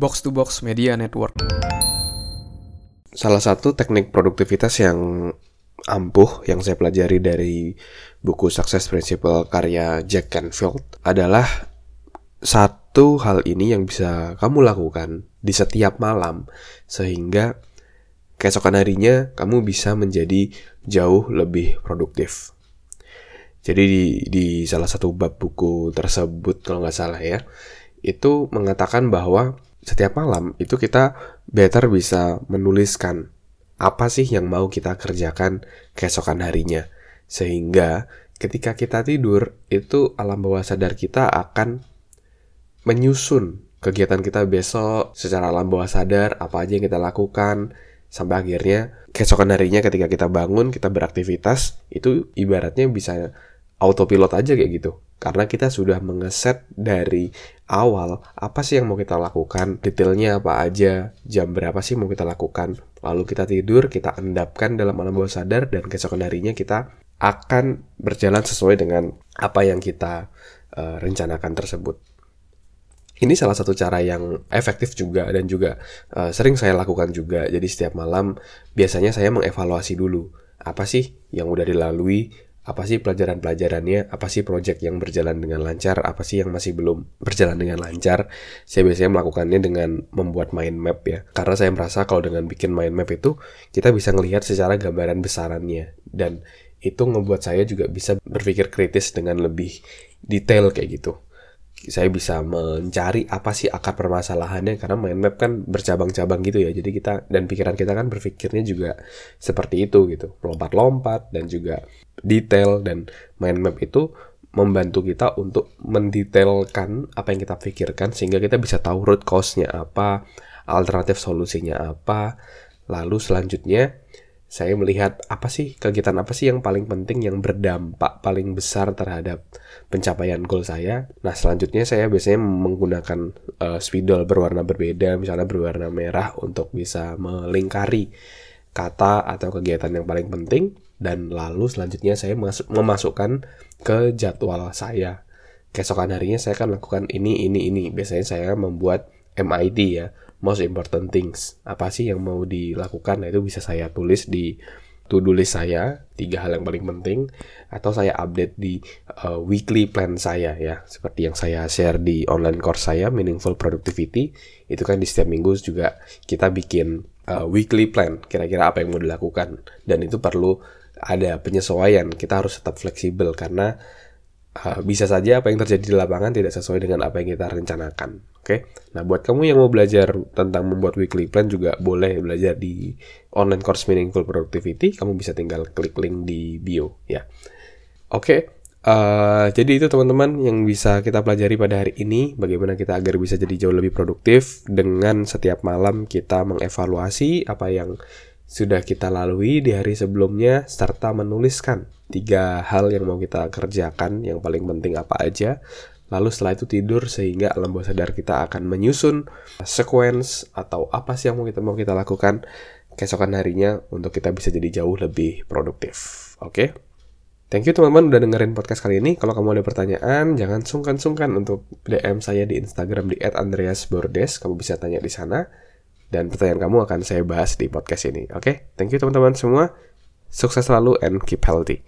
Box to Box Media Network. Salah satu teknik produktivitas yang ampuh yang saya pelajari dari buku Success Principle karya Jack Canfield adalah satu hal ini yang bisa kamu lakukan di setiap malam sehingga keesokan harinya kamu bisa menjadi jauh lebih produktif. Jadi di, di salah satu bab buku tersebut kalau nggak salah ya, itu mengatakan bahwa setiap malam itu kita better bisa menuliskan apa sih yang mau kita kerjakan keesokan harinya. Sehingga ketika kita tidur, itu alam bawah sadar kita akan menyusun kegiatan kita besok secara alam bawah sadar, apa aja yang kita lakukan, sampai akhirnya keesokan harinya ketika kita bangun, kita beraktivitas, itu ibaratnya bisa autopilot aja kayak gitu. Karena kita sudah mengeset dari awal apa sih yang mau kita lakukan, detailnya apa aja, jam berapa sih mau kita lakukan. Lalu kita tidur, kita endapkan dalam alam bawah sadar dan keesokan harinya kita akan berjalan sesuai dengan apa yang kita uh, rencanakan tersebut. Ini salah satu cara yang efektif juga dan juga uh, sering saya lakukan juga. Jadi setiap malam biasanya saya mengevaluasi dulu apa sih yang udah dilalui, apa sih pelajaran-pelajarannya, apa sih project yang berjalan dengan lancar, apa sih yang masih belum berjalan dengan lancar. Saya biasanya melakukannya dengan membuat mind map ya. Karena saya merasa kalau dengan bikin mind map itu kita bisa melihat secara gambaran besarannya dan itu ngebuat saya juga bisa berpikir kritis dengan lebih detail kayak gitu saya bisa mencari apa sih akar permasalahannya karena mind map kan bercabang-cabang gitu ya. Jadi kita dan pikiran kita kan berpikirnya juga seperti itu gitu. Lompat-lompat dan juga detail dan mind map itu membantu kita untuk mendetailkan apa yang kita pikirkan sehingga kita bisa tahu root cause-nya apa alternatif solusinya apa. Lalu selanjutnya saya melihat apa sih kegiatan apa sih yang paling penting yang berdampak paling besar terhadap pencapaian goal saya. Nah selanjutnya saya biasanya menggunakan uh, spidol berwarna berbeda, misalnya berwarna merah untuk bisa melingkari kata atau kegiatan yang paling penting dan lalu selanjutnya saya memasukkan ke jadwal saya. Keesokan harinya saya akan lakukan ini, ini, ini. Biasanya saya membuat MIT ya, most important things. Apa sih yang mau dilakukan? Nah itu bisa saya tulis di to-do list saya tiga hal yang paling penting atau saya update di uh, weekly plan saya ya. Seperti yang saya share di online course saya meaningful productivity. Itu kan di setiap minggu juga kita bikin uh, weekly plan kira-kira apa yang mau dilakukan. Dan itu perlu ada penyesuaian. Kita harus tetap fleksibel karena uh, bisa saja apa yang terjadi di lapangan tidak sesuai dengan apa yang kita rencanakan. Oke, nah buat kamu yang mau belajar tentang membuat weekly plan juga boleh belajar di online course Meaningful Productivity. Kamu bisa tinggal klik link di bio ya. Oke, uh, jadi itu teman-teman yang bisa kita pelajari pada hari ini. Bagaimana kita agar bisa jadi jauh lebih produktif dengan setiap malam kita mengevaluasi apa yang sudah kita lalui di hari sebelumnya serta menuliskan tiga hal yang mau kita kerjakan yang paling penting apa aja lalu setelah itu tidur sehingga alam bawah sadar kita akan menyusun sequence atau apa sih yang mau kita mau kita lakukan keesokan harinya untuk kita bisa jadi jauh lebih produktif oke okay? Thank you teman-teman udah dengerin podcast kali ini. Kalau kamu ada pertanyaan, jangan sungkan-sungkan untuk DM saya di Instagram di @andreasbordes. Kamu bisa tanya di sana dan pertanyaan kamu akan saya bahas di podcast ini. Oke, okay? thank you teman-teman semua. Sukses selalu and keep healthy.